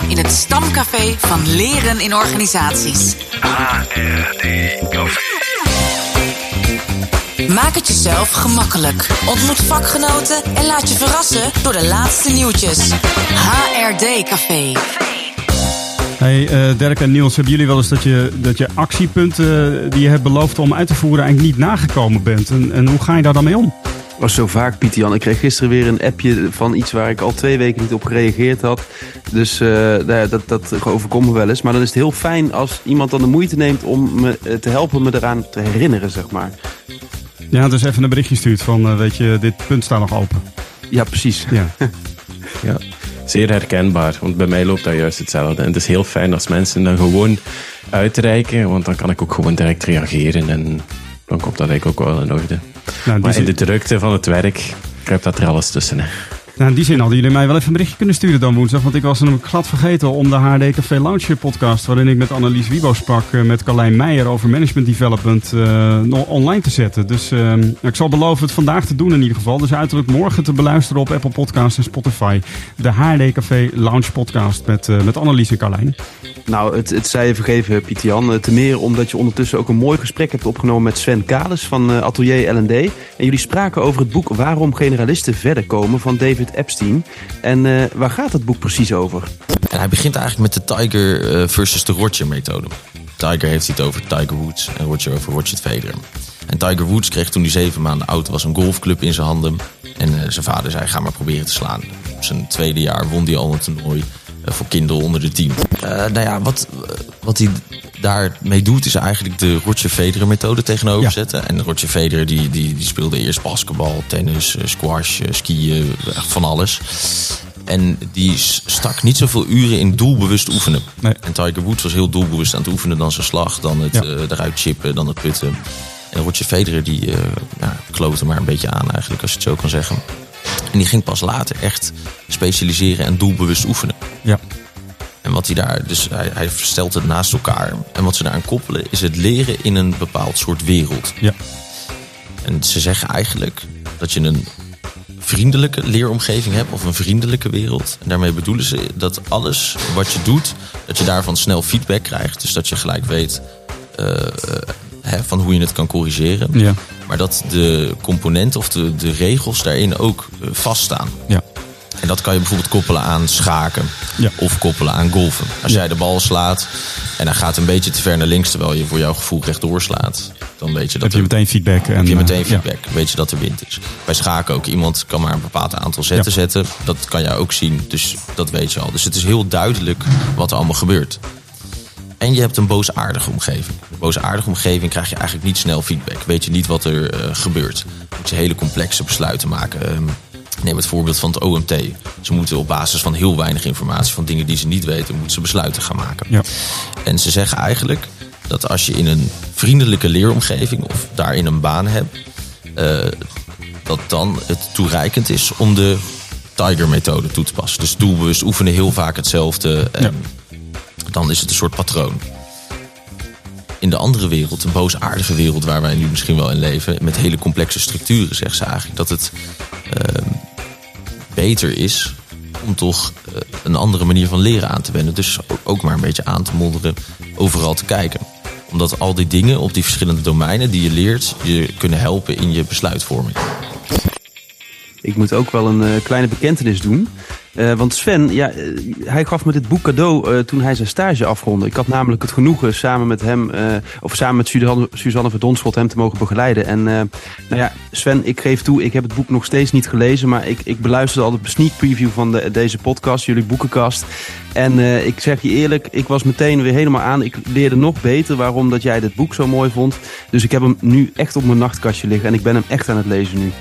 In het stamcafé van Leren in Organisaties. HRD Café. Maak het jezelf gemakkelijk. Ontmoet vakgenoten en laat je verrassen door de laatste nieuwtjes. HRD Café. Hey uh, Dirk en Niels, hebben jullie wel eens dat je, dat je actiepunten die je hebt beloofd om uit te voeren eigenlijk niet nagekomen bent? En, en hoe ga je daar dan mee om? Was zo vaak, Pieter Jan. Ik kreeg gisteren weer een appje van iets waar ik al twee weken niet op gereageerd had. Dus uh, dat, dat overkomt me wel eens. Maar dan is het heel fijn als iemand dan de moeite neemt om me te helpen me eraan te herinneren, zeg maar. Ja, dus even een berichtje stuurt van, uh, weet je, dit punt staat nog open. Ja, precies. Ja. ja, zeer herkenbaar. Want bij mij loopt dat juist hetzelfde. En het is heel fijn als mensen dan gewoon uitreiken. Want dan kan ik ook gewoon direct reageren. En dan komt dat eigenlijk ook wel in orde. Nou, maar in de drukte van het werk kruipt dat er alles tussen. Hè. Nou, in die zin hadden jullie mij wel even een berichtje kunnen sturen dan woensdag. Want ik was hem glad vergeten om de HD Café Launcher podcast... waarin ik met Annelies Wiebo sprak uh, met Carlijn Meijer over management development uh, online te zetten. Dus uh, ik zal beloven het vandaag te doen in ieder geval. Dus uiterlijk morgen te beluisteren op Apple Podcasts en Spotify. De HD Café Launch podcast met, met Annelies en Carlijn. Nou, het, het zij je vergeven, Pieter Jan. Te meer omdat je ondertussen ook een mooi gesprek hebt opgenomen met Sven Kales van Atelier L&D. En jullie spraken over het boek Waarom generalisten verder komen van David Epstein. En uh, waar gaat het boek precies over? En hij begint eigenlijk met de Tiger uh, versus de Roger methode. Tiger heeft het over Tiger Woods en Roger over Roger Federer. En Tiger Woods kreeg toen hij zeven maanden oud was een golfclub in zijn handen. En uh, zijn vader zei ga maar proberen te slaan. Op zijn tweede jaar won hij al een toernooi voor kinderen onder de tien. nou ja, wat, wat hij daarmee doet, is eigenlijk de Roger Federer methode tegenover ja. zetten. En Roger Federer die, die, die speelde eerst basketbal, tennis, squash, skiën, van alles. En die stak niet zoveel uren in doelbewust oefenen. Nee. En Tiger Woods was heel doelbewust aan het oefenen. Dan zijn slag, dan het ja. uh, eruit chippen, dan het putten. En Roger Federer die uh, ja, klote maar een beetje aan eigenlijk, als je het zo kan zeggen. En die ging pas later echt specialiseren en doelbewust oefenen. Ja. En wat hij daar, dus hij, hij stelt het naast elkaar. En wat ze daaraan koppelen is het leren in een bepaald soort wereld. Ja. En ze zeggen eigenlijk dat je een vriendelijke leeromgeving hebt of een vriendelijke wereld. En daarmee bedoelen ze dat alles wat je doet, dat je daarvan snel feedback krijgt. Dus dat je gelijk weet uh, hè, van hoe je het kan corrigeren. Ja. Maar dat de componenten of de, de regels daarin ook uh, vaststaan. Ja. En dat kan je bijvoorbeeld koppelen aan schaken ja. of koppelen aan golfen. Als Ja. jij de bal slaat en hij gaat een beetje te ver naar links terwijl je voor jouw gevoel rechtdoor slaat, dan weet je dat heb je er- meteen feedback. En, heb je meteen eh, feedback. Weet je dat er wind is. Bij schaken ook. Iemand kan maar een bepaald aantal zetten zetten. Dat kan jij ook zien. Dus dat weet je al. Dus het is heel duidelijk wat er allemaal gebeurt. En je hebt een boosaardige omgeving. Een boosaardige omgeving krijg je eigenlijk niet snel feedback. Weet je niet wat er eh, gebeurt. Moet je hele complexe besluiten maken. Ehm, neem het voorbeeld van het OMT. Ze moeten op basis van heel weinig informatie, van dingen die ze niet weten, moeten ze besluiten gaan maken. Ja. En ze zeggen eigenlijk dat als je in een vriendelijke leeromgeving of daarin een baan hebt, eh, dat dan het toereikend is om de Tiger-methode toe te passen. Dus doelbewust oefenen heel vaak hetzelfde. En Dan is het een soort patroon. In de andere wereld, een boosaardige wereld waar wij nu misschien wel in leven, met hele complexe structuren, zeggen ze eigenlijk dat het eh, beter is om toch eh, een andere manier van leren aan te wenden. Dus ook- maar een beetje aan te modderen, overal te kijken. Omdat al die dingen op die verschillende domeinen die je leert, je kunnen helpen in je besluitvorming. Ik moet ook wel een eh, kleine bekentenis doen. Eh, want Sven, ja, eh, hij gaf me dit boek cadeau eh, toen hij zijn stage afrondde. Ik had namelijk het genoegen samen met hem, of samen met Suzanne, Suzanne Verdonschot hem te mogen begeleiden. En nou ja, Sven, ik geef toe, ik heb het boek nog steeds niet gelezen. Maar ik, ik beluisterde al de sneak preview van de, deze podcast, jullie boekenkast. En ik zeg je eerlijk, ik was meteen weer helemaal aan. Ik leerde nog beter waarom dat jij dit boek zo mooi vond. Dus ik heb hem nu echt op mijn nachtkastje liggen. En ik ben hem echt aan het lezen nu.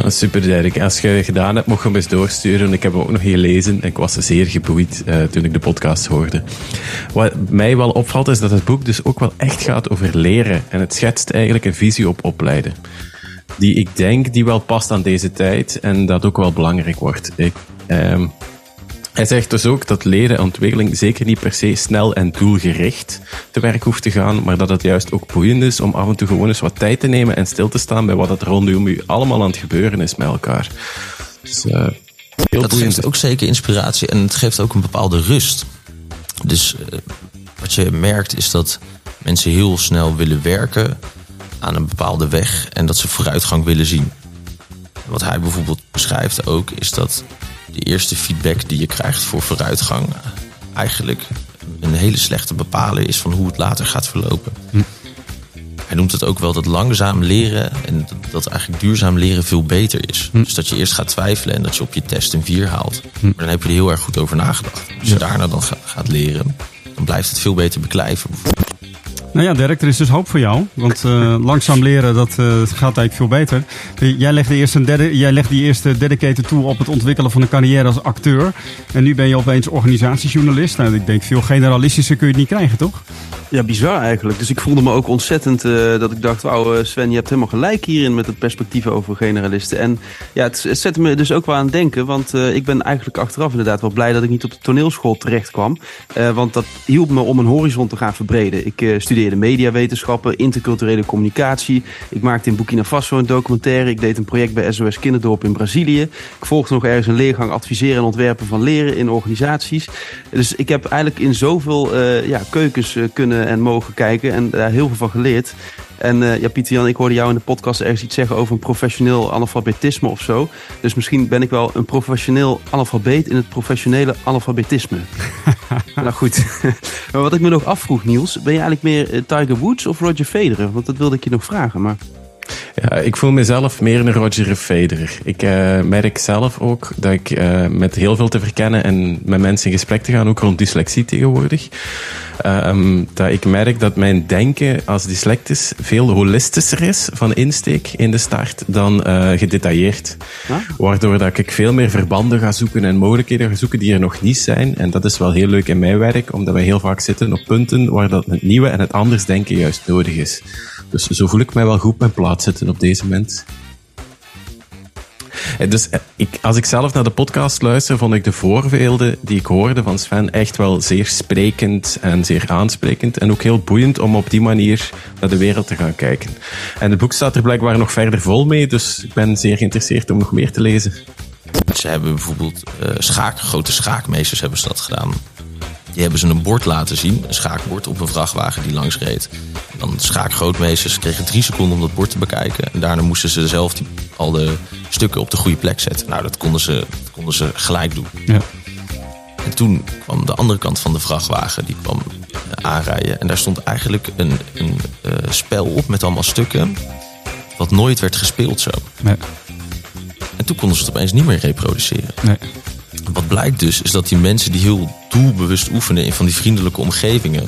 Nou, super Dirk. Als je het gedaan hebt, mocht je hem eens doorsturen. Ik heb hem ook nog gelezen en ik was zeer geboeid eh, toen ik de podcast hoorde. Wat mij wel opvalt is dat het boek dus ook wel echt gaat over leren. En het schetst eigenlijk een visie op opleiden. Die ik denk die wel past aan deze tijd en dat ook wel belangrijk wordt. Ik, ehm, hij zegt dus ook dat leren en ontwikkeling zeker niet per se snel en doelgericht te werk hoeft te gaan, maar dat het juist ook boeiend is om af en toe gewoon eens wat tijd te nemen en stil te staan bij wat het rondom u allemaal aan het gebeuren is met elkaar. Dus, eh, Heel dat boeiend. geeft ook zeker inspiratie en het geeft ook een bepaalde rust. Dus eh, wat je merkt is dat mensen heel snel willen werken aan een bepaalde weg en dat ze vooruitgang willen zien. En wat hij bijvoorbeeld beschrijft ook is dat de eerste feedback die je krijgt voor vooruitgang eigenlijk een hele slechte bepaler is van hoe het later gaat verlopen. Hij noemt het ook wel dat langzaam leren en dat- dat eigenlijk duurzaam leren veel beter is. Dus dat je eerst gaat twijfelen en dat je op je test een 4 haalt. Maar dan heb je er heel erg goed over nagedacht. Als je daarna dan ga- gaat leren, dan blijft het veel beter beklijven. Nou ja, Dirk, er is dus hoop voor jou. Want eh, langzaam leren, dat eh, gaat eigenlijk veel beter. Eh, Jij legt, eerst een derde, jij legt die eerste dedicated toe op het ontwikkelen van een carrière als acteur. En nu ben je opeens organisatiejournalist. Nou, ik denk, veel generalistischer kun je het niet krijgen, toch? Ja, bizar eigenlijk. Dus ik voelde me ook ontzettend dat ik dacht, wauw Sven, je hebt helemaal gelijk hierin met het perspectief over generalisten. En ja, het, het zette me dus ook wel aan het denken, want ik ben eigenlijk achteraf inderdaad wel blij dat ik niet op de toneelschool terecht kwam. Want dat hielp me om een horizon te gaan verbreden. Ik eh, studeerde mediawetenschappen, interculturele communicatie. Ik maakte in Burkina Faso een documentaire. Ik deed een project bij SOS Kinderdorp in Brazilië. Ik volgde nog ergens een leergang adviseren en ontwerpen van leren in organisaties. Dus ik heb eigenlijk in zoveel eh, ja, keukens eh, kunnen en mogen kijken en daar heel veel van geleerd. En eh, ja, Pieter Jan, ik hoorde jou in de podcast ergens iets zeggen over een professioneel analfabetisme of zo. Dus misschien ben ik wel een professioneel analfabeet in het professionele analfabetisme. nou goed. maar wat ik me nog afvroeg, Niels, ben je eigenlijk meer eh, Tiger Woods of Roger Federer? Want dat wilde ik je nog vragen. Maar... Ja, ik voel mezelf meer een Roger Federer. Ik eh, merk zelf ook dat ik eh, met heel veel te verkennen en met mensen in gesprek te gaan, ook rond dyslexie tegenwoordig, ehm, dat ik merk dat mijn denken als dyslectus veel holistischer is van insteek in de start dan eh, gedetailleerd. Waardoor dat ik veel meer verbanden ga zoeken en mogelijkheden ga zoeken die er nog niet zijn. En dat is wel heel leuk in mijn werk, omdat wij heel vaak zitten op punten waar dat het nieuwe en het anders denken juist nodig is. Dus zo voel ik mij wel goed mijn plaats zitten op deze moment. Eh, Dus eh, ik, als ik zelf naar de podcast luister, vond ik de voorbeelden die ik hoorde van Sven echt wel zeer sprekend en zeer aansprekend. En ook heel boeiend om op die manier naar de wereld te gaan kijken. En het boek staat er blijkbaar nog verder vol mee, dus ik ben zeer geïnteresseerd om nog meer te lezen. Ze hebben bijvoorbeeld eh, schaak, grote schaakmeesters hebben dat gedaan. Die hebben ze een bord laten zien, een schaakbord op een vrachtwagen die langs reed. Dan schaakgrootmeesters kregen drie seconden om dat bord te bekijken. En daarna moesten ze zelf die, al de stukken op de goede plek zetten. Nou, dat konden ze, dat konden ze gelijk doen. Ja. En toen kwam de andere kant van de vrachtwagen, die kwam eh, aanrijden. En daar stond eigenlijk een, een eh, spel op met allemaal stukken. Wat nooit werd gespeeld zo. Nee, En toen konden ze het opeens niet meer reproduceren. nee. Wat blijkt dus, is dat die mensen die heel doelbewust oefenen in van die vriendelijke omgevingen,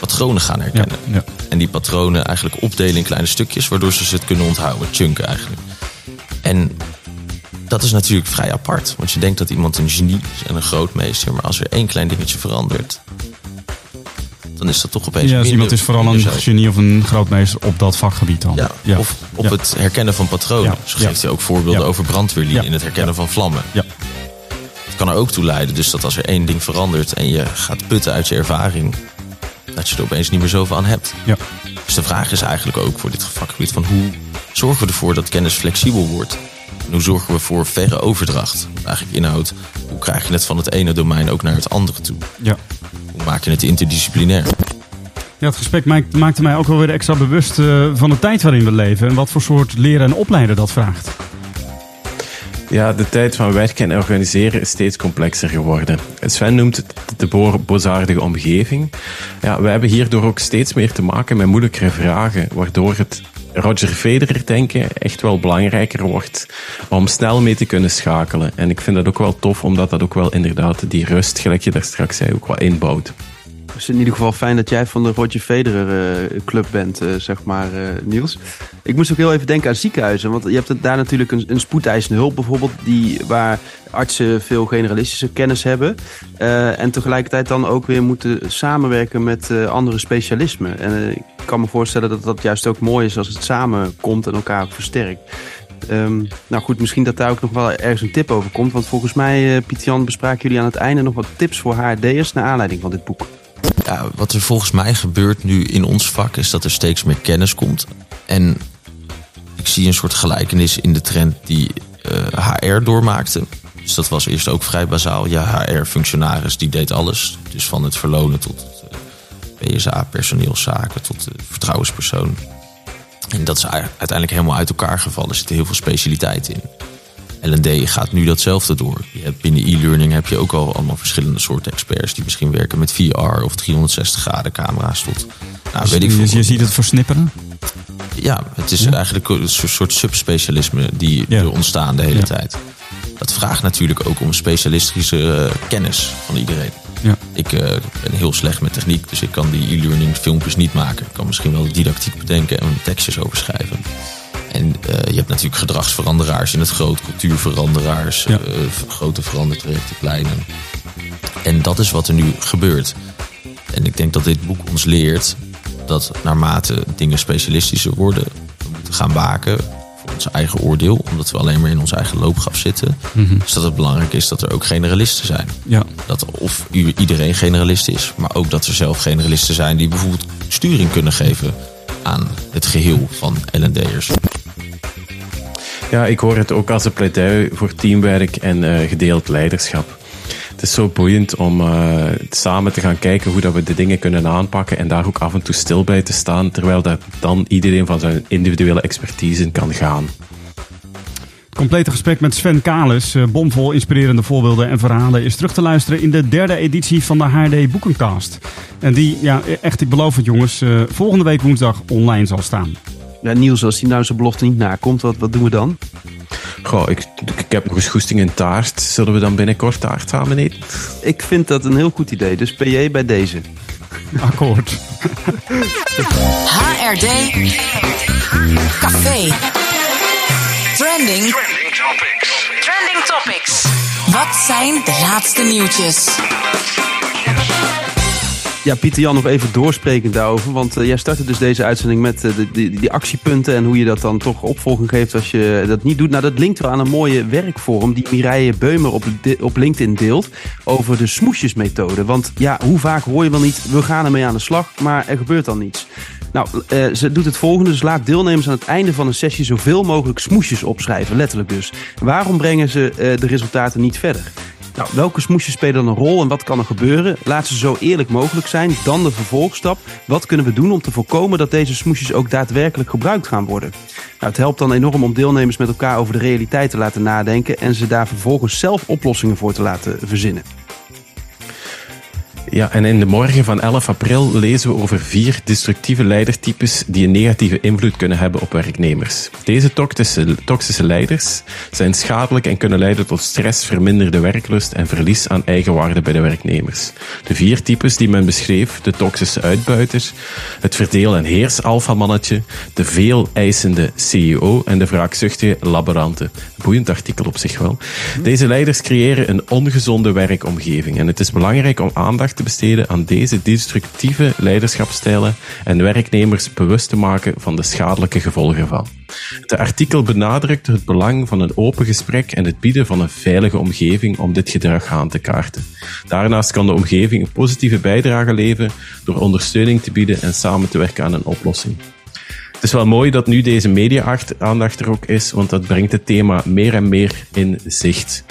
patronen gaan herkennen. ja. En die patronen eigenlijk opdelen in kleine stukjes, waardoor ze ze het kunnen onthouden. Chunken eigenlijk. En dat is natuurlijk vrij apart. Want je denkt dat iemand een genie is en een grootmeester. Maar als er één klein dingetje verandert, dan is dat toch opeens Ja, dus iemand is vooral een genie of een grootmeester op dat vakgebied dan. Ja, of op Ja. het herkennen van patronen. Zo geeft hij ook voorbeelden over brandweerlieden in het herkennen van vlammen. Ja. Kan er ook toe leiden dus dat als er één ding verandert en je gaat putten uit je ervaring, dat je er opeens niet meer zoveel aan hebt. Ja. Dus de vraag is eigenlijk ook voor dit vakgebied van hoe zorgen we ervoor dat kennis flexibel wordt? En hoe zorgen we voor verre overdracht? Eigenlijk inhoudt, hoe krijg je het van het ene domein ook naar het andere toe? Ja. Hoe maak je het interdisciplinair? Ja, het gesprek maak- maakte mij ook wel weer extra bewust eh, van de tijd waarin we leven. En wat voor soort leren en opleiden dat vraagt. Ja, de tijd van werken en organiseren is steeds complexer geworden. Sven noemt het de bo- boosaardige omgeving. Ja, we hebben hierdoor ook steeds meer te maken met moeilijkere vragen, waardoor het Roger Federer denken echt wel belangrijker wordt om snel mee te kunnen schakelen. En ik vind dat ook wel tof, omdat dat ook wel inderdaad die rust, gelijk je daar straks zei, ook wel inbouwt. Het is in ieder geval fijn dat jij van de Roger Federer eh, club bent, eh, zeg maar, eh, Niels. Ik moest ook heel even denken aan ziekenhuizen. Want je hebt daar natuurlijk een, spoedeisende hulp bijvoorbeeld... Die, waar artsen veel generalistische kennis hebben. en tegelijkertijd dan ook weer moeten samenwerken met andere specialismen. En ik kan me voorstellen dat dat juist ook mooi is als het samenkomt en elkaar versterkt. Ehm, nou goed, misschien dat daar ook nog wel ergens een tip over komt. Want volgens mij, eh Piet Jan, bespraken jullie aan het einde nog wat tips voor HRD'ers... naar aanleiding van dit boek. Wat er volgens mij gebeurt nu in ons vak is dat er steeds meer kennis komt. En ik zie een soort gelijkenis in de trend die eh, HR doormaakte. Dus dat was eerst ook vrij bazaal. Ja, HR-functionaris die deed alles. Dus van het verlonen tot eh, PSA, personeelszaken, tot de vertrouwenspersoon. En dat is ei- uiteindelijk helemaal uit elkaar gevallen. Er zitten heel veel specialiteiten in. L&D gaat nu datzelfde door. Je hebt binnen e-learning heb je ook al allemaal verschillende soorten experts... die misschien werken met VR of 360 graden camera's tot... Nou, weet ik je, veel. je ziet het versnipperen. Ja, het is eigenlijk een soort- subspecialisme die Ja. er ontstaan de hele Ja. tijd. Dat vraagt natuurlijk ook om specialistische eh, kennis van iedereen. Ja. Ik eh, ben heel slecht met techniek, dus ik kan die e-learning filmpjes niet maken. Ik kan misschien wel didactiek bedenken en tekstjes over schrijven. En eh, je hebt natuurlijk gedragsveranderaars in het groot, cultuurveranderaars, Ja. eh, grote verandertrajecten, kleine. En dat is wat er nu gebeurt. En ik denk dat dit boek ons leert dat naarmate dingen specialistischer worden, we moeten gaan waken voor ons eigen oordeel, omdat we alleen maar in onze eigen loopgraf zitten. Dus dat het belangrijk is dat er ook generalisten zijn. Ja. Dat of iedereen generalist is, maar ook dat er zelf generalisten zijn die bijvoorbeeld sturing kunnen geven aan het geheel van L&D'ers. Ja, ik hoor het ook als een pleidooi voor teamwerk en eh, gedeeld leiderschap. Het is zo boeiend om eh, samen te gaan kijken hoe dat we de dingen kunnen aanpakken en daar ook af en toe stil bij te staan, terwijl dat dan iedereen van zijn individuele expertise kan gaan. Het complete gesprek met Sven Kalis, eh, bomvol inspirerende voorbeelden en verhalen, is terug te luisteren in de derde editie van de HD Boekencast. En die, ja, echt, ik beloof het jongens, volgende week woensdag online zal staan. Ja, Niels, als hij nou zijn belofte niet nakomt, wat, wat doen we dan? Goh, ik, ik heb nog eens goesting in taart. Zullen we dan binnenkort taart samen eten? Ik vind dat een heel goed idee, dus PJ bij deze. Akkoord. HRD Café. Trending. Trending topics. Trending topics. Wat zijn de laatste nieuwtjes? Ja, Pieter Jan, nog even doorsprekend daarover. Want eh, jij startte dus deze uitzending met eh, de, die, die actiepunten en hoe je dat dan toch opvolging geeft als je dat niet doet. Nou, dat linkt wel aan een mooie werkvorm die Mireille Beumer op, op LinkedIn deelt over de smoesjesmethode. Want ja, hoe vaak hoor je wel niet, we gaan ermee aan de slag, maar er gebeurt dan niets. Nou, eh, ze doet het volgende. Dus laat deelnemers aan het einde van een sessie zoveel mogelijk smoesjes opschrijven. Letterlijk dus. Waarom brengen ze de resultaten niet verder? Nou, welke smoesjes spelen dan een rol en wat kan er gebeuren? Laat ze zo eerlijk mogelijk zijn. Dan de vervolgstap. Wat kunnen we doen om te voorkomen dat deze smoesjes ook daadwerkelijk gebruikt gaan worden? Nou, het helpt dan enorm om deelnemers met elkaar over de realiteit te laten nadenken en ze daar vervolgens zelf oplossingen voor te laten verzinnen. Ja, en in de morgen van 11 april lezen we over vier destructieve leidertypes die een negatieve invloed kunnen hebben op werknemers. Deze toxische, leiders zijn schadelijk en kunnen leiden tot stress, verminderde werklust en verlies aan eigenwaarde bij de werknemers. De vier types die men beschreef, de toxische uitbuiter, het verdeel- en heers-alfamannetje, de veel eisende CEO en de wraakzuchtige laborante. Boeiend artikel op zich wel. Deze leiders creëren een ongezonde werkomgeving en het is belangrijk om aandacht te besteden aan deze destructieve leiderschapstijlen en werknemers bewust te maken van de schadelijke gevolgen ervan. Het artikel benadrukt het belang van een open gesprek en het bieden van een veilige omgeving om dit gedrag aan te kaarten. Daarnaast kan de omgeving een positieve bijdrage leveren door ondersteuning te bieden en samen te werken aan een oplossing. Het is wel mooi dat nu deze media-aandacht er ook is, want dat brengt het thema meer en meer in zicht.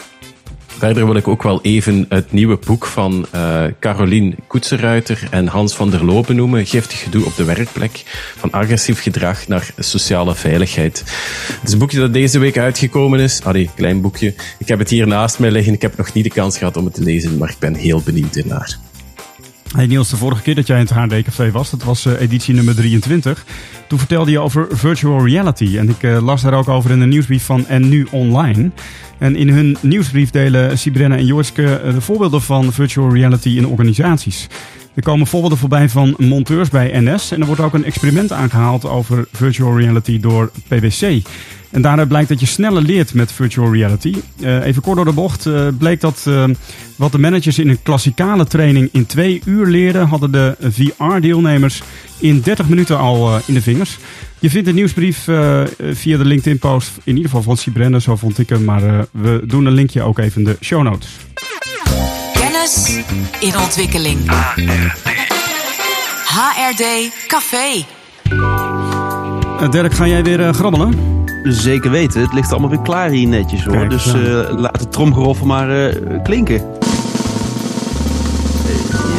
Verder wil ik ook wel even het nieuwe boek van uh, Carolien Koetsenruiter en Hans van der Loo benoemen. Giftig gedoe op de werkplek. Van agressief gedrag naar sociale veiligheid. Het is een boekje dat deze week uitgekomen is. Allee, klein boekje. Ik heb het hier naast mij liggen. Ik heb nog niet de kans gehad om het te lezen, maar ik ben heel benieuwd ernaar. Hey Niels, de vorige keer dat jij in het HD-café was, dat was uh, editie nummer 23. Toen vertelde je over virtual reality. En ik uh, las daar ook over in de nieuwsbrief van En Nu Online. En in hun nieuwsbrief delen Sibrenna en Joorske uh, de voorbeelden van virtual reality in organisaties. Er komen voorbeelden voorbij van monteurs bij NS. En er wordt ook een experiment aangehaald over virtual reality door PwC. En daaruit blijkt dat je sneller leert met virtual reality. Uh, even kort door de bocht uh, bleek dat uh, wat de managers in een klassikale training in twee uur leerden, hadden de VR-deelnemers in 30 minuten al in de vingers. Je vindt de nieuwsbrief via de LinkedIn-post, in ieder geval van Sibrenne, zo vond ik hem. Maar we doen een linkje ook even in de show notes. Kennis in ontwikkeling. HRD Café. Dirk, ga jij weer grabbelen? Zeker weten, het ligt allemaal weer klaar hier netjes hoor. Kijk, dus ja. eh, laat het tromgeroffel maar eh, klinken. Eh,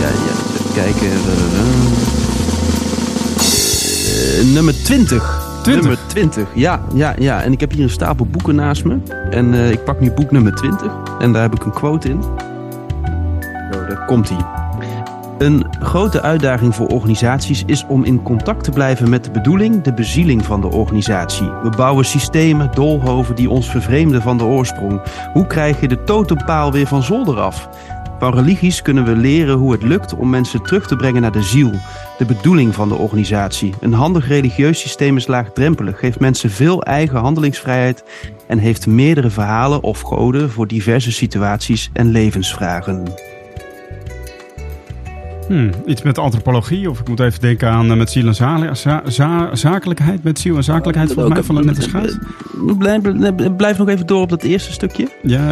ja, ja, even kijken. Eh, nummer 20. 20? Nummer 20, ja, ja, ja. En ik heb hier een stapel boeken naast me. En eh, ik pak nu boek nummer 20. En daar heb ik een quote in. Zo, daar komt hij. Een grote uitdaging voor organisaties is om in contact te blijven met de bedoeling, de bezieling van de organisatie. We bouwen systemen, doolhoven die ons vervreemden van de oorsprong. Hoe krijg je de totempaal weer van zolder af? Van religies kunnen we leren hoe het lukt om mensen terug te brengen naar de ziel, de bedoeling van de organisatie. Een handig religieus systeem is laagdrempelig, geeft mensen veel eigen handelingsvrijheid en heeft meerdere verhalen of goden voor diverse situaties en levensvragen. Hmm, iets met antropologie, of ik moet even denken aan eh, met ziel en za- za- za- zakelijkheid. Met ziel en zakelijkheid, volgens mij van net een schuit. Blijf, blijf- blijf nog even door op dat eerste stukje. Ja,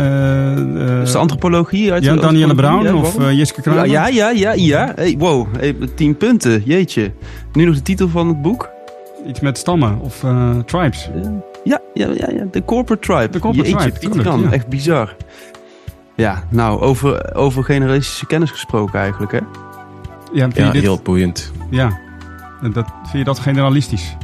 eh, Dus de antropologie uit ja Danielle Brown ja, of eh, Jiske ja, Kramer. ja, ja, ja, ja. Hey, wow, hey, tien punten, jeetje. Nu nog de titel van het boek. Iets met stammen of tribes. Ja, ja, ja, ja. de Corporate Tribe. De Corporate jeetje, Tribe, tuurlijk, ja. echt bizar. Ja, nou, over, over generalistische kennis gesproken eigenlijk, hè? Ja, vind Ja, je dit- heel boeiend. ja. En Dat, vind je dat generalistisch?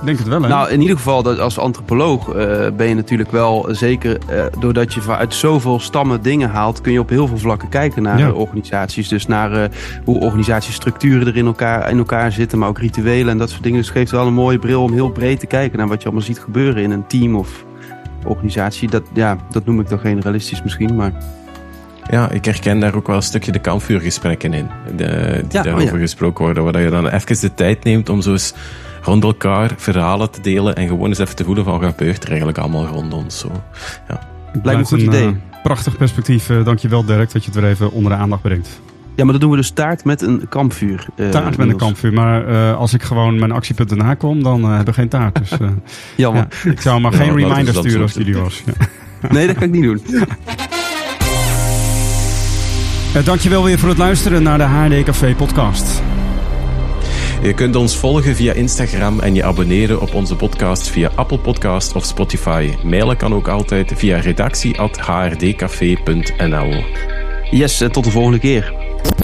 Ik denk het wel, hè? Nou, in ieder geval, dat als antropoloog eh, ben je natuurlijk wel zeker, eh, doordat je uit zoveel stammen dingen haalt, kun je op heel veel vlakken kijken naar Ja. eh, organisaties. Dus naar eh, hoe organisatiestructuren er in elkaar, in elkaar zitten, maar ook rituelen en dat soort dingen. Dus het geeft wel een mooie bril om heel breed te kijken naar wat je allemaal ziet gebeuren in een team of organisatie. Dat, ja, dat noem ik dan generalistisch misschien, maar Ja, ik herken daar ook wel een stukje de kampvuurgesprekken in. De, die Ja, oh daarover ja. gesproken worden. Waar je dan even de tijd neemt om zo eens rond elkaar verhalen te delen. En gewoon eens even te voelen van wat gebeurt er eigenlijk allemaal rond ons. Zo. Ja. Het lijkt me een goed een, idee. eh, prachtig perspectief. Eh, dankjewel Dirk dat je het weer even onder de aandacht brengt. Ja, maar dat doen we dus taart met een kampvuur. eh, Taart met een kampvuur. Maar eh, als ik gewoon mijn actiepunten nakom, dan eh, hebben we geen taart. Dus eh, Jammer. ja, ik zou maar Ja, geen we reminder sturen als jullie was. Ja. Nee, dat kan ik niet doen. Eh, dankjewel weer voor het luisteren naar de HD Café podcast. Je kunt ons volgen via Instagram en je abonneren op onze podcast via Apple Podcast of Spotify. Mailen kan ook altijd via redactie.hrdcafé.nl. Yes, en tot de volgende keer.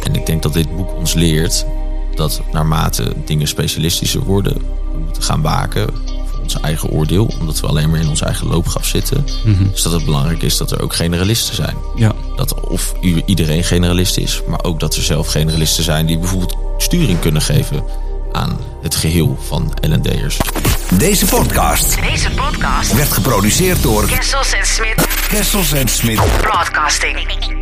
En ik denk dat dit boek ons leert dat naarmate dingen specialistischer worden, we moeten gaan waken ons eigen oordeel, omdat we alleen maar in onze eigen loopgraf zitten. Dus dat het belangrijk is dat er ook generalisten zijn. Ja. Dat of iedereen generalist is, maar ook dat er zelf generalisten zijn die bijvoorbeeld sturing kunnen geven aan het geheel van L&D'ers. Deze podcast Deze podcast werd geproduceerd door Kessels en Smit Kessels en Smit. Broadcasting.